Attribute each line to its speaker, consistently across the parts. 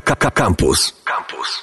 Speaker 1: Campus. Campus.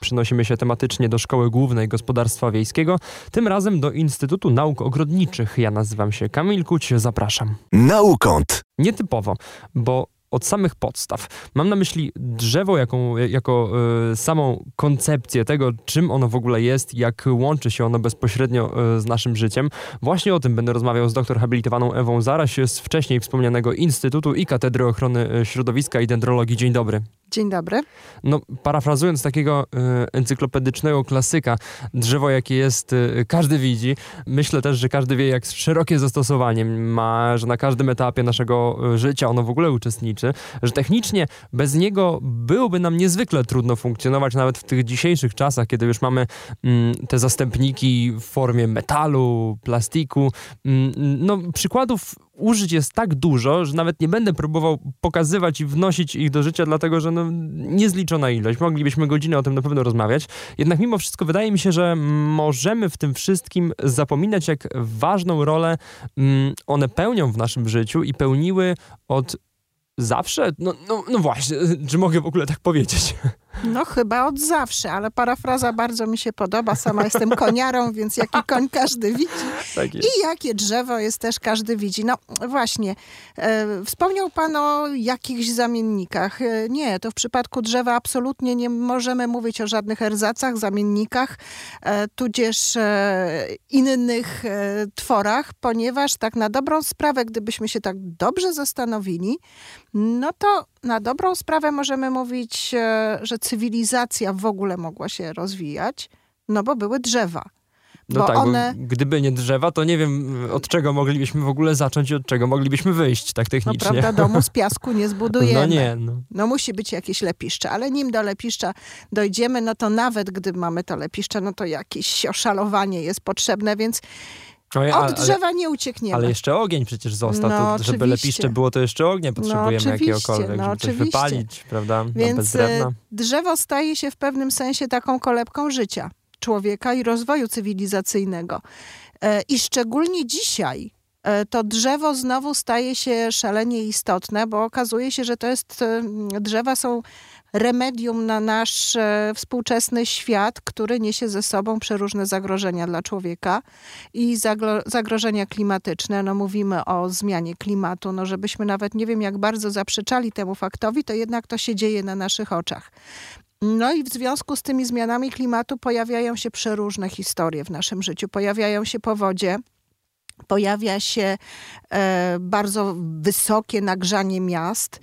Speaker 2: Przenosimy się tematycznie do Szkoły Głównej Gospodarstwa Wiejskiego, tym razem do Instytutu Nauk Ogrodniczych. Ja nazywam się Kamil Kuć, zapraszam.
Speaker 1: Naukąt.
Speaker 2: Nietypowo, bo od samych podstaw. Mam na myśli drzewo jaką, jako y, samą koncepcję tego, czym ono w ogóle jest, jak łączy się ono bezpośrednio y, z naszym życiem. Właśnie o tym będę rozmawiał z doktor habilitowaną Ewą Zaraś z wcześniej wspomnianego Instytutu i Katedry Ochrony Środowiska i Dendrologii. Dzień dobry.
Speaker 3: Dzień dobry.
Speaker 2: No, parafrazując takiego y, encyklopedycznego klasyka, drzewo jakie jest, y, każdy widzi. Myślę też, że każdy wie, jak szerokie zastosowanie ma, że na każdym etapie naszego życia ono w ogóle uczestniczy że technicznie bez niego byłoby nam niezwykle trudno funkcjonować nawet w tych dzisiejszych czasach, kiedy już mamy mm, te zastępniki w formie metalu, plastiku. Mm, no, przykładów użyć jest tak dużo, że nawet nie będę próbował pokazywać i wnosić ich do życia, dlatego że no, niezliczona ilość. Moglibyśmy godzinę o tym na pewno rozmawiać. Jednak mimo wszystko wydaje mi się, że możemy w tym wszystkim zapominać, jak ważną rolę mm, one pełnią w naszym życiu i pełniły od Zawsze? No, no, no właśnie, czy mogę w ogóle tak powiedzieć?
Speaker 3: No chyba od zawsze, ale parafraza bardzo mi się podoba. Sama jestem koniarą, więc jaki koń każdy widzi. Tak I jakie drzewo jest też każdy widzi. No właśnie, e, wspomniał pan o jakichś zamiennikach. E, nie, to w przypadku drzewa absolutnie nie możemy mówić o żadnych erzacach, zamiennikach, e, tudzież e, innych e, tworach, ponieważ tak na dobrą sprawę, gdybyśmy się tak dobrze zastanowili, no to na dobrą sprawę możemy mówić, e, że cywilizacja w ogóle mogła się rozwijać, no bo były drzewa.
Speaker 2: No bo tak, one... bo gdyby nie drzewa, to nie wiem od czego moglibyśmy w ogóle zacząć i od czego moglibyśmy wyjść tak technicznie.
Speaker 3: No prawda, domu z piasku nie zbudujemy.
Speaker 2: No nie. No.
Speaker 3: no musi być jakieś lepiszcze, ale nim do lepiszcza dojdziemy, no to nawet gdy mamy to lepiszcze, no to jakieś oszalowanie jest potrzebne, więc no Od drzewa nie uciekniemy.
Speaker 2: Ale jeszcze ogień przecież został. No, to, żeby lepiście było, to jeszcze ognia no, potrzebujemy no, jakiegokolwiek, no, żeby coś wypalić, prawda?
Speaker 3: Więc. E, drzewo staje się w pewnym sensie taką kolebką życia człowieka i rozwoju cywilizacyjnego. E, I szczególnie dzisiaj e, to drzewo znowu staje się szalenie istotne, bo okazuje się, że to jest, drzewa są remedium na nasz e, współczesny świat, który niesie ze sobą przeróżne zagrożenia dla człowieka i zagrożenia klimatyczne. No mówimy o zmianie klimatu, no żebyśmy nawet nie wiem jak bardzo zaprzeczali temu faktowi, to jednak to się dzieje na naszych oczach. No i w związku z tymi zmianami klimatu pojawiają się przeróżne historie w naszym życiu. Pojawiają się powodzie, pojawia się e, bardzo wysokie nagrzanie miast.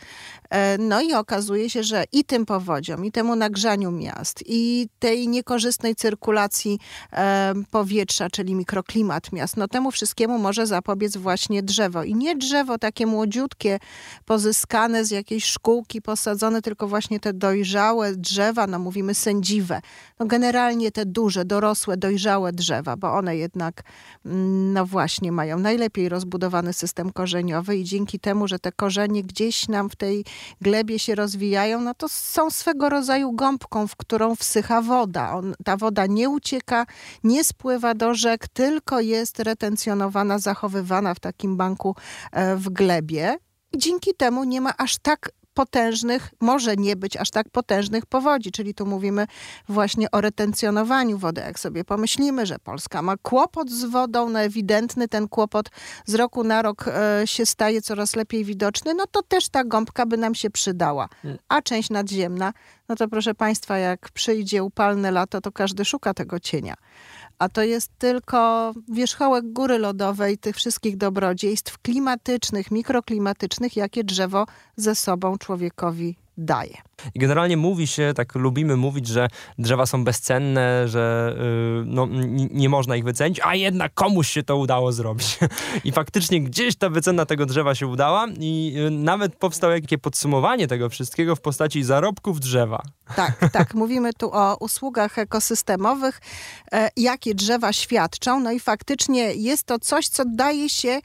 Speaker 3: E, no i okazuje się, że i tym powodziom, i temu nagrzaniu miast, i tej niekorzystnej cyrkulacji e, powietrza, czyli mikroklimat miast, no temu wszystkiemu może zapobiec właśnie drzewo. I nie drzewo takie młodziutkie, pozyskane z jakiejś szkółki, posadzone, tylko właśnie te dojrzałe drzewa, no mówimy sędziwe. No generalnie te duże, dorosłe, dojrzałe drzewa, bo one jednak, mm, no właśnie, mają najlepiej rozbudowany system korzeniowy i dzięki temu, że te korzenie gdzieś nam w tej glebie się rozwijają, no to są swego rodzaju gąbką, w którą wsycha woda. On, ta woda nie ucieka, nie spływa do rzek, tylko jest retencjonowana, zachowywana w takim banku e, w glebie. I dzięki temu nie ma aż tak potężnych, może nie być aż tak potężnych powodzi, czyli tu mówimy właśnie o retencjonowaniu wody. Jak sobie pomyślimy, że Polska ma kłopot z wodą, no ewidentny ten kłopot z roku na rok e, się staje coraz lepiej widoczny, no to też ta gąbka by nam się przydała. Hmm. A część nadziemna, no to proszę Państwa, jak przyjdzie upalne lato, to każdy szuka tego cienia a to jest tylko wierzchołek góry lodowej tych wszystkich dobrodziejstw klimatycznych, mikroklimatycznych, jakie drzewo ze sobą człowiekowi daje.
Speaker 2: I generalnie mówi się, tak lubimy mówić, że drzewa są bezcenne, że yy, no, nie można ich wycenić, a jednak komuś się to udało zrobić. I faktycznie gdzieś ta wycena tego drzewa się udała i yy, nawet powstało jakieś podsumowanie tego wszystkiego w postaci zarobków drzewa.
Speaker 3: Tak, tak. Mówimy tu o usługach ekosystemowych, e, jakie drzewa świadczą. No i faktycznie jest to coś, co daje się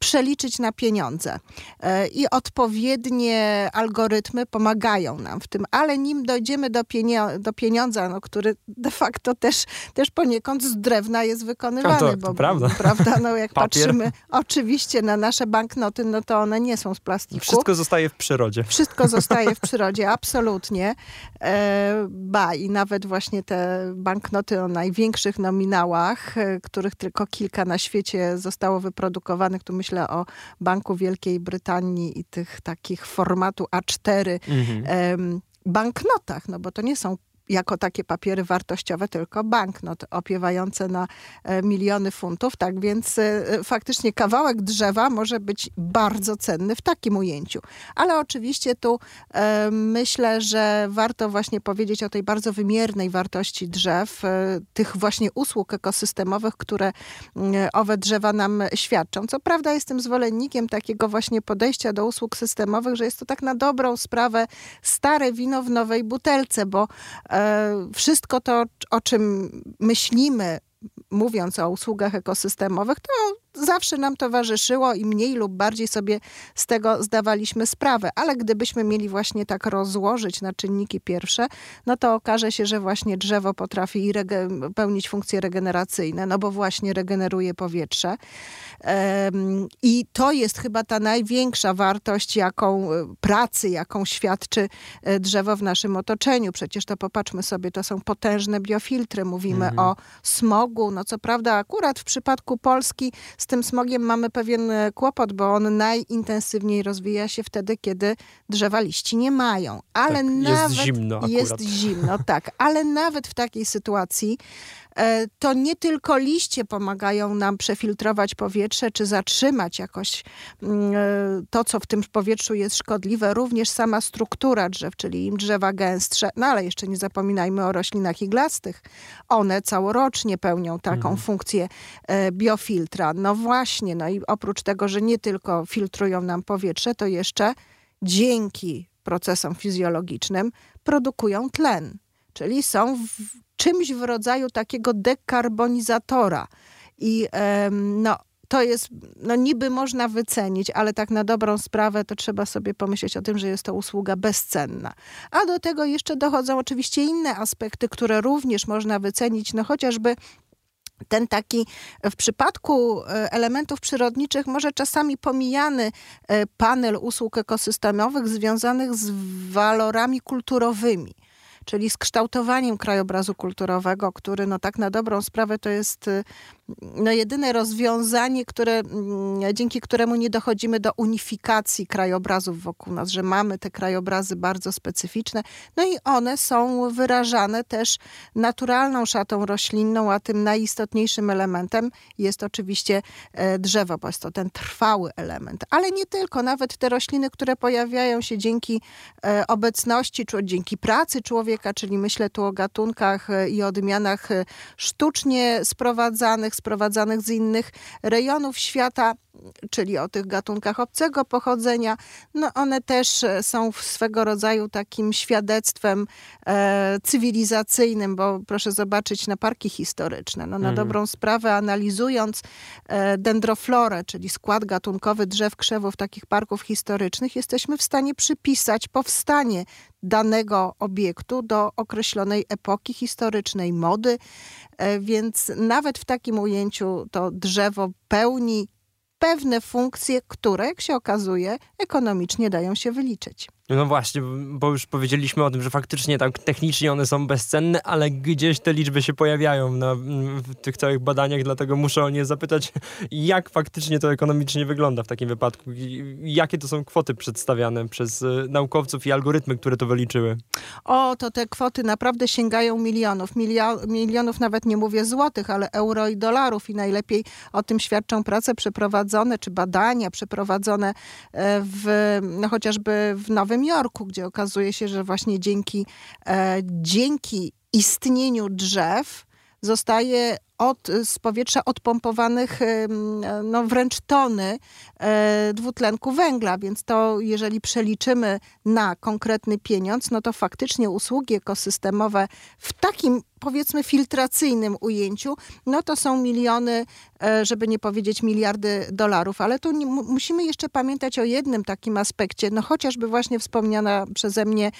Speaker 3: przeliczyć na pieniądze. E, I odpowiednie algorytmy pomagają nam w tym, ale nim dojdziemy do, pienio do pieniądza, no, który de facto też, też poniekąd z drewna jest wykonywany.
Speaker 2: to, to
Speaker 3: bo,
Speaker 2: prawda.
Speaker 3: prawda. No, jak patrzymy oczywiście na nasze banknoty, no to one nie są z plastiku.
Speaker 2: Wszystko zostaje w przyrodzie.
Speaker 3: Wszystko zostaje w przyrodzie, absolutnie. E, ba, i nawet właśnie te banknoty o największych nominałach, e, których tylko kilka na świecie zostało wyprodukowanych, tu myślę o Banku Wielkiej Brytanii i tych takich formatu A4
Speaker 2: Mhm.
Speaker 3: banknotach, no bo to nie są jako takie papiery wartościowe, tylko banknot opiewające na e, miliony funtów. Tak więc e, faktycznie kawałek drzewa może być bardzo cenny w takim ujęciu. Ale oczywiście tu e, myślę, że warto właśnie powiedzieć o tej bardzo wymiernej wartości drzew, e, tych właśnie usług ekosystemowych, które owe drzewa nam świadczą. Co prawda jestem zwolennikiem takiego właśnie podejścia do usług systemowych, że jest to tak na dobrą sprawę stare wino w nowej butelce, bo e, wszystko to, o czym myślimy, mówiąc o usługach ekosystemowych, to zawsze nam towarzyszyło i mniej lub bardziej sobie z tego zdawaliśmy sprawę. Ale gdybyśmy mieli właśnie tak rozłożyć na czynniki pierwsze, no to okaże się, że właśnie drzewo potrafi pełnić funkcje regeneracyjne, no bo właśnie regeneruje powietrze. I to jest chyba ta największa wartość, jaką e, pracy, jaką świadczy e, drzewo w naszym otoczeniu. Przecież to popatrzmy sobie, to są potężne biofiltry. Mówimy
Speaker 2: Mhm.
Speaker 3: o smogu. No co prawda akurat w przypadku Polski z tym smogiem mamy pewien e, kłopot, bo on najintensywniej rozwija się wtedy, kiedy drzewa liści nie mają. Ale
Speaker 2: Tak, jest
Speaker 3: nawet
Speaker 2: zimno akurat.
Speaker 3: jest zimno, tak. Ale nawet w takiej sytuacji to nie tylko liście pomagają nam przefiltrować powietrze, czy zatrzymać jakoś mm, e, to, co w tym powietrzu jest szkodliwe, również sama struktura drzew, czyli im drzewa gęstsze, no ale jeszcze nie zapominajmy o roślinach iglastych. One całorocznie pełnią taką
Speaker 2: Mhm.
Speaker 3: funkcję e, biofiltra. No właśnie, no i oprócz tego, że nie tylko filtrują nam powietrze, to jeszcze dzięki procesom fizjologicznym produkują tlen, czyli są w czymś w rodzaju takiego dekarbonizatora. I no, to jest, no niby można wycenić, ale tak na dobrą sprawę to trzeba sobie pomyśleć o tym, że jest to usługa bezcenna. A do tego jeszcze dochodzą oczywiście inne aspekty, które również można wycenić, no chociażby ten taki w przypadku e, elementów przyrodniczych może czasami pomijany e, panel usług ekosystemowych związanych z walorami kulturowymi. Czyli z kształtowaniem krajobrazu kulturowego, który no tak na dobrą sprawę to jest y, no jedyne rozwiązanie, które, mm, dzięki któremu nie dochodzimy do unifikacji krajobrazów wokół nas, że mamy te krajobrazy bardzo specyficzne, no i one są wyrażane też naturalną szatą roślinną, a tym najistotniejszym elementem jest oczywiście e, drzewo, bo jest to ten trwały element. Ale nie tylko, nawet te rośliny, które pojawiają się dzięki e, obecności, czy dzięki pracy człowieka, czyli myślę tu o gatunkach e, i odmianach sztucznie sprowadzanych, sprowadzanych z innych rejonów świata, czyli o tych gatunkach obcego pochodzenia, no one też e, są swego rodzaju takim świadectwem e, cywilizacyjnym, bo proszę zobaczyć na parki historyczne. No, na
Speaker 2: Mhm.
Speaker 3: dobrą sprawę, analizując e, dendroflorę, czyli skład gatunkowy drzew, krzewów takich parków historycznych, jesteśmy w stanie przypisać powstanie danego obiektu do określonej epoki historycznej, mody, e, więc nawet w takim ujęciu to drzewo pełni pewne funkcje, które, jak się okazuje, ekonomicznie dają się wyliczyć.
Speaker 2: No właśnie, bo już powiedzieliśmy o tym, że faktycznie tak technicznie one są bezcenne, ale gdzieś te liczby się pojawiają na, w tych całych badaniach, dlatego muszę o nie zapytać, jak faktycznie to ekonomicznie wygląda w takim wypadku. Jakie to są kwoty przedstawiane przez y, naukowców i algorytmy, które to wyliczyły?
Speaker 3: O, to te kwoty naprawdę sięgają milionów. Milio- milionów nawet nie mówię złotych, ale euro i dolarów i najlepiej o tym świadczą prace przeprowadzone, czy badania przeprowadzone e, w, no chociażby w Nowym Jorku, gdzie okazuje się, że właśnie dzięki, e, dzięki istnieniu drzew zostaje od, z powietrza odpompowanych no, wręcz tony e, dwutlenku węgla, więc to jeżeli przeliczymy na konkretny pieniądz, no to faktycznie usługi ekosystemowe w takim powiedzmy filtracyjnym ujęciu, no to są miliony, żeby nie powiedzieć miliardy dolarów. Ale tu musimy jeszcze pamiętać o jednym takim aspekcie, no chociażby właśnie wspomniana przeze mnie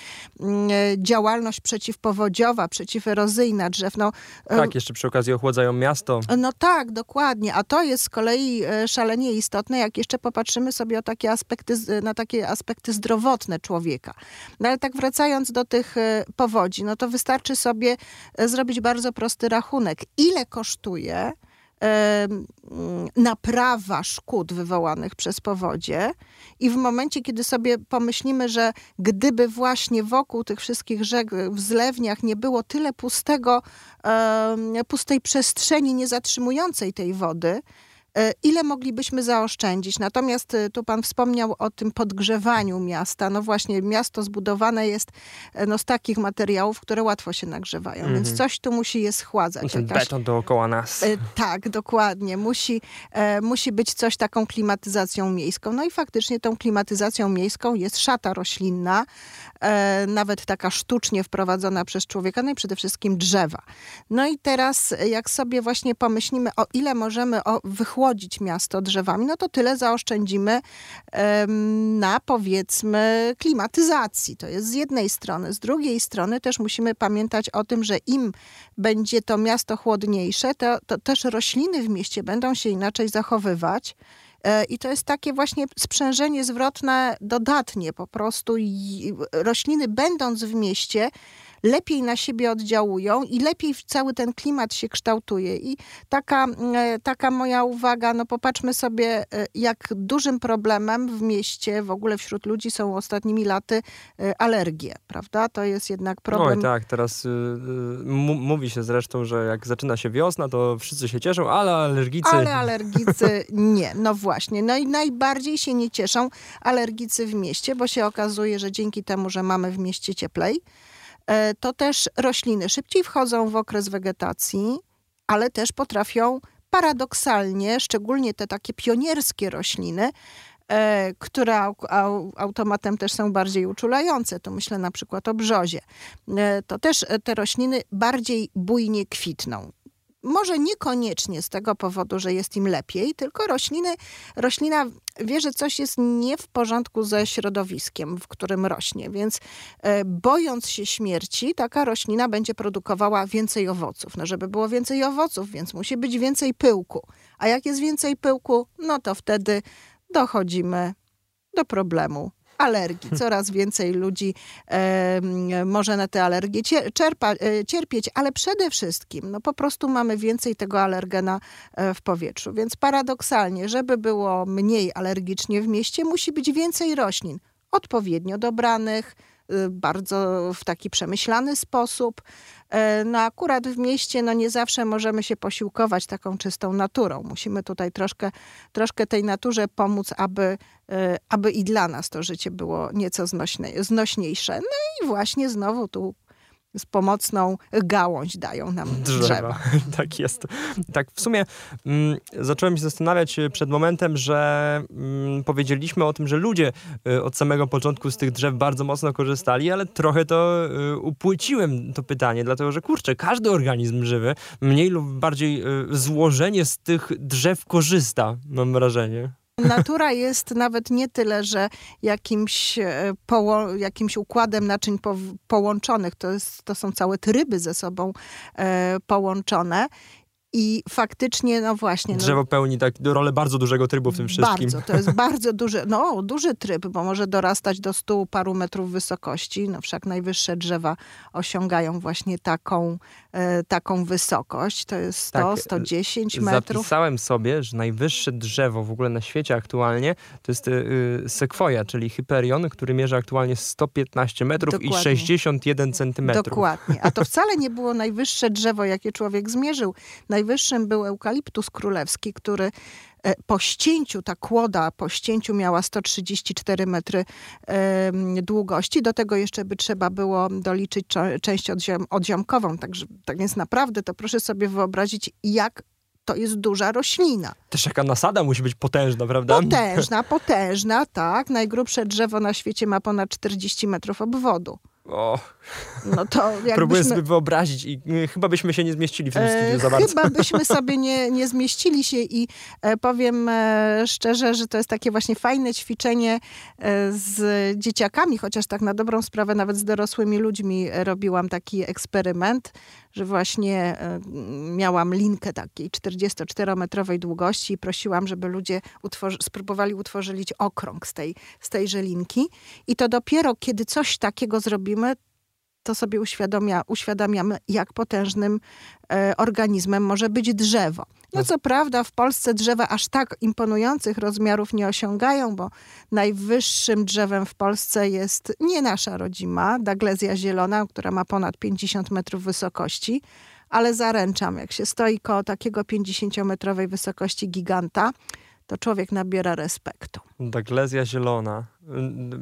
Speaker 3: mm, e, działalność przeciwpowodziowa, przeciwerozyjna drzew. No,
Speaker 2: e, tak, jeszcze przy okazji ochładzają miasto.
Speaker 3: No tak, dokładnie. A to jest z kolei szalenie istotne, jak jeszcze popatrzymy sobie o takie aspekty, na takie aspekty zdrowotne człowieka. No ale tak wracając do tych powodzi, no to wystarczy sobie zrobić bardzo prosty rachunek. Ile kosztuje naprawa szkód wywołanych przez powodzie. I w momencie, kiedy sobie pomyślimy, że gdyby właśnie wokół tych wszystkich rzek, w zlewniach nie było tyle pustego, pustej przestrzeni nie zatrzymującej tej wody, ile moglibyśmy zaoszczędzić? Natomiast e, tu pan wspomniał o tym podgrzewaniu miasta. No właśnie, miasto zbudowane jest e, no, z takich materiałów, które łatwo się nagrzewają, mm więc mhm. coś tu musi je schładzać.
Speaker 2: Jakaś... beton dookoła nas.
Speaker 3: tak, dokładnie. Musi, musi być coś taką klimatyzacją miejską. No i faktycznie tą klimatyzacją miejską jest szata roślinna, nawet taka sztucznie wprowadzona przez człowieka, no i przede wszystkim drzewa. No i teraz, jak sobie właśnie pomyślimy, o ile możemy wychłodzić ochłodzić miasto drzewami, no to tyle zaoszczędzimy na powiedzmy klimatyzacji. To jest z jednej strony. Z drugiej strony też musimy pamiętać o tym, że im będzie to miasto chłodniejsze, to, to też rośliny w mieście będą się inaczej zachowywać. E, I to jest takie właśnie sprzężenie zwrotne dodatnie po prostu. Rośliny będąc w mieście, lepiej na siebie oddziałują i lepiej cały ten klimat się kształtuje. I taka, e, taka moja uwaga, no popatrzmy sobie, e, jak dużym problemem w mieście, w ogóle wśród ludzi są ostatnimi laty e, alergie, prawda? To jest jednak problem.
Speaker 2: Oj tak, teraz y, mówi się zresztą, że jak zaczyna się wiosna, to wszyscy się cieszą, ale alergicy...
Speaker 3: Ale alergicy nie, no właśnie. No i najbardziej się nie cieszą alergicy w mieście, bo się okazuje, że dzięki temu, że mamy w mieście cieplej, to też rośliny szybciej wchodzą w okres wegetacji, ale też potrafią paradoksalnie, szczególnie te takie pionierskie rośliny, e, które automatem też są bardziej uczulające, to myślę na przykład o brzozie, e, to też te rośliny bardziej bujnie kwitną może niekoniecznie z tego powodu, że jest im lepiej, tylko rośliny, roślina wie, że coś jest nie w porządku ze środowiskiem, w którym rośnie, więc e, bojąc się śmierci, taka roślina będzie produkowała więcej owoców. No, żeby było więcej owoców, więc musi być więcej pyłku. A jak jest więcej pyłku, no to wtedy dochodzimy do problemu alergii. Coraz więcej ludzi e, może na te alergie cierpa, e, cierpieć, ale przede wszystkim no po prostu mamy więcej tego alergena e, w powietrzu. Więc paradoksalnie, żeby było mniej alergicznie w mieście, musi być więcej roślin odpowiednio dobranych, bardzo w taki przemyślany sposób. E, no akurat w mieście no nie zawsze możemy się posiłkować taką czystą naturą. Musimy tutaj troszkę, troszkę tej naturze pomóc, aby, e, aby i dla nas to życie było nieco znośne, znośniejsze. No i właśnie znowu tu z pomocną gałąź dają nam drzewa. drzewa.
Speaker 2: tak jest. Tak, w sumie mm, zacząłem się zastanawiać e, przed momentem, że mm, powiedzieliśmy o tym, że ludzie y, od samego początku z tych drzew bardzo mocno korzystali, ale trochę to y, upłyciłem to pytanie, dlatego że kurczę, każdy organizm żywy mniej lub bardziej y, złożenie z tych drzew korzysta, mam wrażenie.
Speaker 3: Natura jest nawet nie tyle, że jakimś, e, poło, jakimś układem naczyń po, połączonych, to, jest, to są całe tryby ze sobą e, połączone i faktycznie, no właśnie.
Speaker 2: No Drzewo no, pełni tak rolę bardzo dużego trybu w tym wszystkim.
Speaker 3: Bardzo, to jest bardzo duży, no duży tryb, bo może dorastać do stu paru metrów wysokości. No wszak najwyższe drzewa osiągają właśnie taką, e, taką wysokość. To jest 100, tak, 110 metrów.
Speaker 2: Zapisałem sobie, że najwyższe drzewo w ogóle na świecie aktualnie to jest y, sekwoja, czyli Hyperion, który mierzy aktualnie 115 metrów Dokładnie. i 61 centymetrów.
Speaker 3: Dokładnie. A to wcale nie było najwyższe drzewo, jakie człowiek zmierzył. Naj Najwyższym był eukaliptus królewski, który e, po ścięciu, ta kłoda po ścięciu miała 134 metry e, długości. Do tego jeszcze by trzeba było doliczyć część odziom, odziomkową. Także, tak więc naprawdę to proszę sobie wyobrazić, jak to jest duża roślina.
Speaker 2: Też jaka nasada musi być potężna, prawda?
Speaker 3: Potężna, potężna, tak. Najgrubsze drzewo na świecie ma ponad 40 metrów obwodu.
Speaker 2: O,
Speaker 3: no to jakbyśmy...
Speaker 2: Próbuję sobie wyobrazić i y, chyba byśmy się nie zmieścili w tym studiu za
Speaker 3: bardzo. Chyba byśmy sobie nie, nie zmieścili się i e, powiem e, szczerze, że to jest takie właśnie fajne ćwiczenie e, z dzieciakami, chociaż tak na dobrą sprawę nawet z dorosłymi ludźmi robiłam taki eksperyment, że właśnie miałam linkę takiej 44-metrowej długości i prosiłam, żeby ludzie utworzy, spróbowali utworzyć okrąg z, tej, z tejże linki i to dopiero kiedy coś takiego zrobimy, to sobie uświadamia, uświadamiamy, jak potężnym e, organizmem może być drzewo. No co prawda w Polsce drzewa aż tak imponujących rozmiarów nie osiągają, bo najwyższym drzewem w Polsce jest nie nasza rodzima, Daglezja zielona, która ma ponad 50 metrów wysokości, ale zaręczam, jak się stoi koło takiego 50-metrowej wysokości giganta, to człowiek nabiera respektu.
Speaker 2: Daglezja zielona.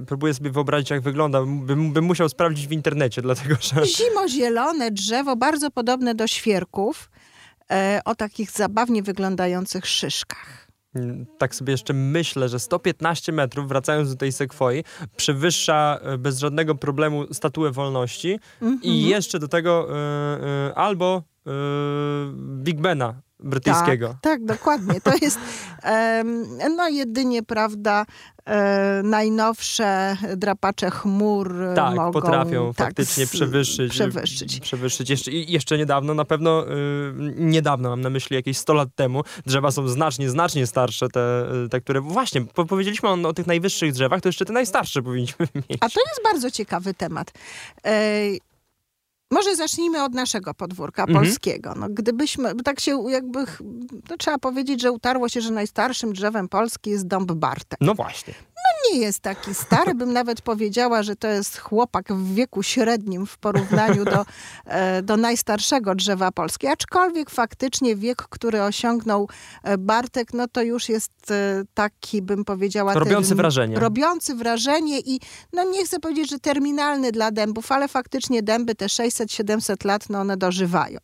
Speaker 2: Próbuję sobie wyobrazić, jak wygląda. Bym, bym musiał sprawdzić w internecie, dlatego że...
Speaker 3: Zimozielone drzewo, bardzo podobne do świerków, e, o takich zabawnie wyglądających szyszkach.
Speaker 2: Tak sobie jeszcze myślę, że 115 metrów, wracając do tej sekwoi, przewyższa e, bez żadnego problemu statuę wolności mm -hmm. i mhm. jeszcze do tego y, y, albo Big Bena brytyjskiego.
Speaker 3: Tak, tak, dokładnie. To jest no jedynie, prawda, e, najnowsze drapacze chmur
Speaker 2: tak,
Speaker 3: mogą...
Speaker 2: potrafią tak, faktycznie przewyższyć.
Speaker 3: Przewyższyć.
Speaker 2: Przewyższyć. Jeszcze, jeszcze niedawno, na pewno y, niedawno, mam na myśli jakieś 100 lat temu, drzewa są znacznie, znacznie starsze, te, te które... Właśnie, po, powiedzieliśmy o, o, tych najwyższych drzewach, to jeszcze te najstarsze powinniśmy mieć.
Speaker 3: A to jest bardzo ciekawy temat. Może zacznijmy od naszego podwórka mhm. polskiego. No, gdybyśmy, tak się jakby, to trzeba powiedzieć, że utarło się, że najstarszym drzewem Polski jest dąb Bartek.
Speaker 2: No właśnie
Speaker 3: nie jest taki stary, bym nawet powiedziała, że to jest chłopak w wieku średnim w porównaniu do, e, do najstarszego drzewa Polski. Aczkolwiek faktycznie wiek, który osiągnął e, Bartek, no to już jest e, taki, bym powiedziała...
Speaker 2: Robiący wrażenie.
Speaker 3: Robiący wrażenie i no nie chcę powiedzieć, że terminalny dla dębów, ale faktycznie dęby te 600-700 lat, no one dożywają.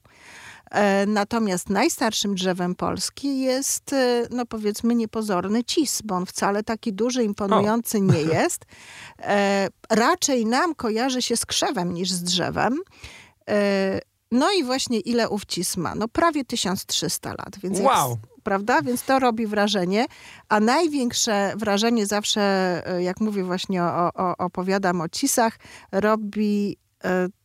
Speaker 3: E, natomiast najstarszym drzewem Polski jest, e, no powiedzmy, niepozorny cis, bo on wcale taki duży, imponujący o. nie jest. E, raczej nam kojarzy się z krzewem niż z drzewem. No i właśnie ile ów cis ma? No prawie 1300 lat, więc
Speaker 2: wow.
Speaker 3: Prawda? Więc to robi wrażenie. A największe wrażenie zawsze, jak mówię właśnie, o, o, opowiadam o cisach, robi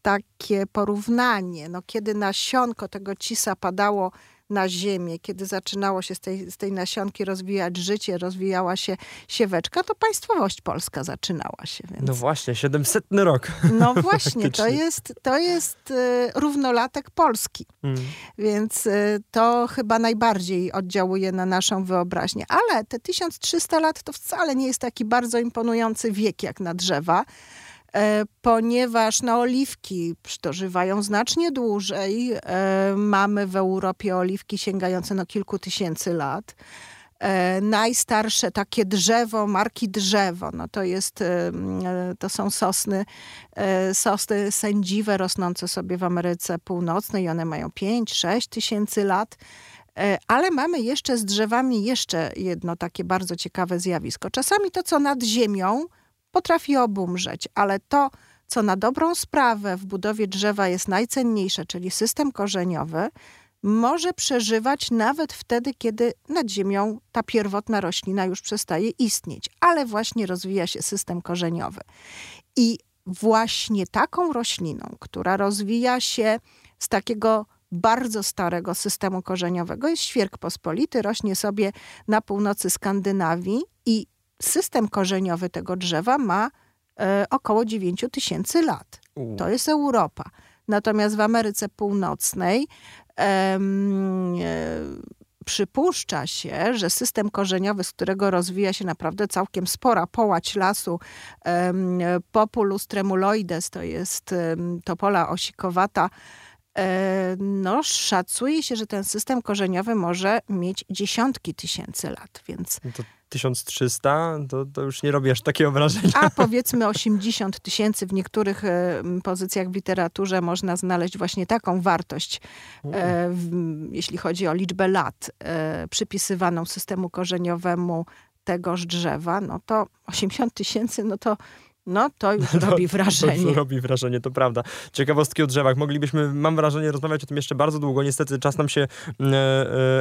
Speaker 3: takie porównanie, no, kiedy nasionko tego cisa padało na ziemię, kiedy zaczynało się z tej, z tej nasionki rozwijać życie, rozwijała się sieweczka, to państwowość polska zaczynała się. Więc...
Speaker 2: No właśnie, 700 rok.
Speaker 3: No właśnie, to jest, to jest y, równolatek Polski. Mm. Więc y, to chyba najbardziej oddziałuje na naszą wyobraźnię. Ale te 1300 lat to wcale nie jest taki bardzo imponujący wiek jak na drzewa. E, ponieważ no, oliwki dożywają znacznie dłużej. E, mamy w Europie oliwki sięgające no, kilku tysięcy lat. E, najstarsze takie drzewo, marki drzewo, no to jest, to są sosny, sosny sędziwe rosnące sobie w Ameryce Północnej. One mają 5-6 tysięcy lat. Ale mamy jeszcze z drzewami jeszcze jedno takie bardzo ciekawe zjawisko. Czasami to, co nad ziemią, potrafi obumrzeć, ale to, co na dobrą sprawę w budowie drzewa jest najcenniejsze, czyli system korzeniowy, może przeżywać nawet wtedy, kiedy nad ziemią ta pierwotna roślina już przestaje istnieć, ale właśnie rozwija się system korzeniowy. I właśnie taką rośliną, która rozwija się z takiego bardzo starego systemu korzeniowego, jest świerk pospolity, rośnie sobie na północy Skandynawii i system korzeniowy tego drzewa ma e, około 9 tysięcy lat. To jest Europa. Natomiast w Ameryce Północnej e, przypuszcza się, że system korzeniowy, z którego rozwija się naprawdę całkiem spora połać lasu, Populus tremuloides, to jest topola osikowata, e, no, szacuje się, że ten system korzeniowy może mieć dziesiątki tysięcy lat, więc
Speaker 2: No to 1300 to, to już nie robi aż takiego wrażenia.
Speaker 3: a powiedzmy 80 tysięcy w niektórych e, pozycjach w literaturze można znaleźć właśnie taką wartość, e, w, jeśli chodzi o liczbę lat e, przypisywaną systemu korzeniowemu tegoż drzewa, no to 80 tysięcy, no to, no to już robi
Speaker 2: To
Speaker 3: wrażenie.
Speaker 2: już robi wrażenie, to prawda. Ciekawostki o drzewach. Moglibyśmy, mam wrażenie, rozmawiać o tym jeszcze bardzo długo. Niestety czas nam się e,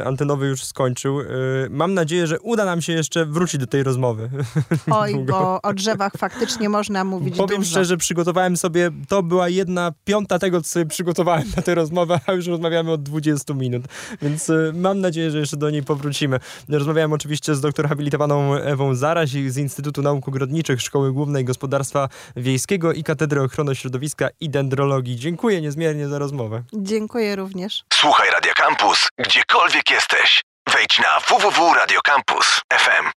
Speaker 2: e, antenowy już skończył. E, mam nadzieję, że uda nam się jeszcze wrócić do tej rozmowy.
Speaker 3: Oj,
Speaker 2: Długo.
Speaker 3: bo o drzewach faktycznie można mówić
Speaker 2: Powiem
Speaker 3: dużo.
Speaker 2: szczerze, przygotowałem sobie, to była jedna piąta tego, co sobie przygotowałem na tę rozmowę, a już rozmawiamy od 20 minut, więc e, mam nadzieję, że jeszcze do niej powrócimy. Rozmawiałem oczywiście z doktor habilitowaną Ewą Zaraś z Instytutu Nauk Ogrodniczych Szkoły Głównej Gospodarstwa Wiejskiego i Katedry Ochrony Środowiska i Dendrologii. Dziękuję niezmiernie za rozmowę.
Speaker 3: Dziękuję również.
Speaker 1: Słuchaj Radio Campus, gdziekolwiek jesteś. Wejdź na www.radiocampus.fm.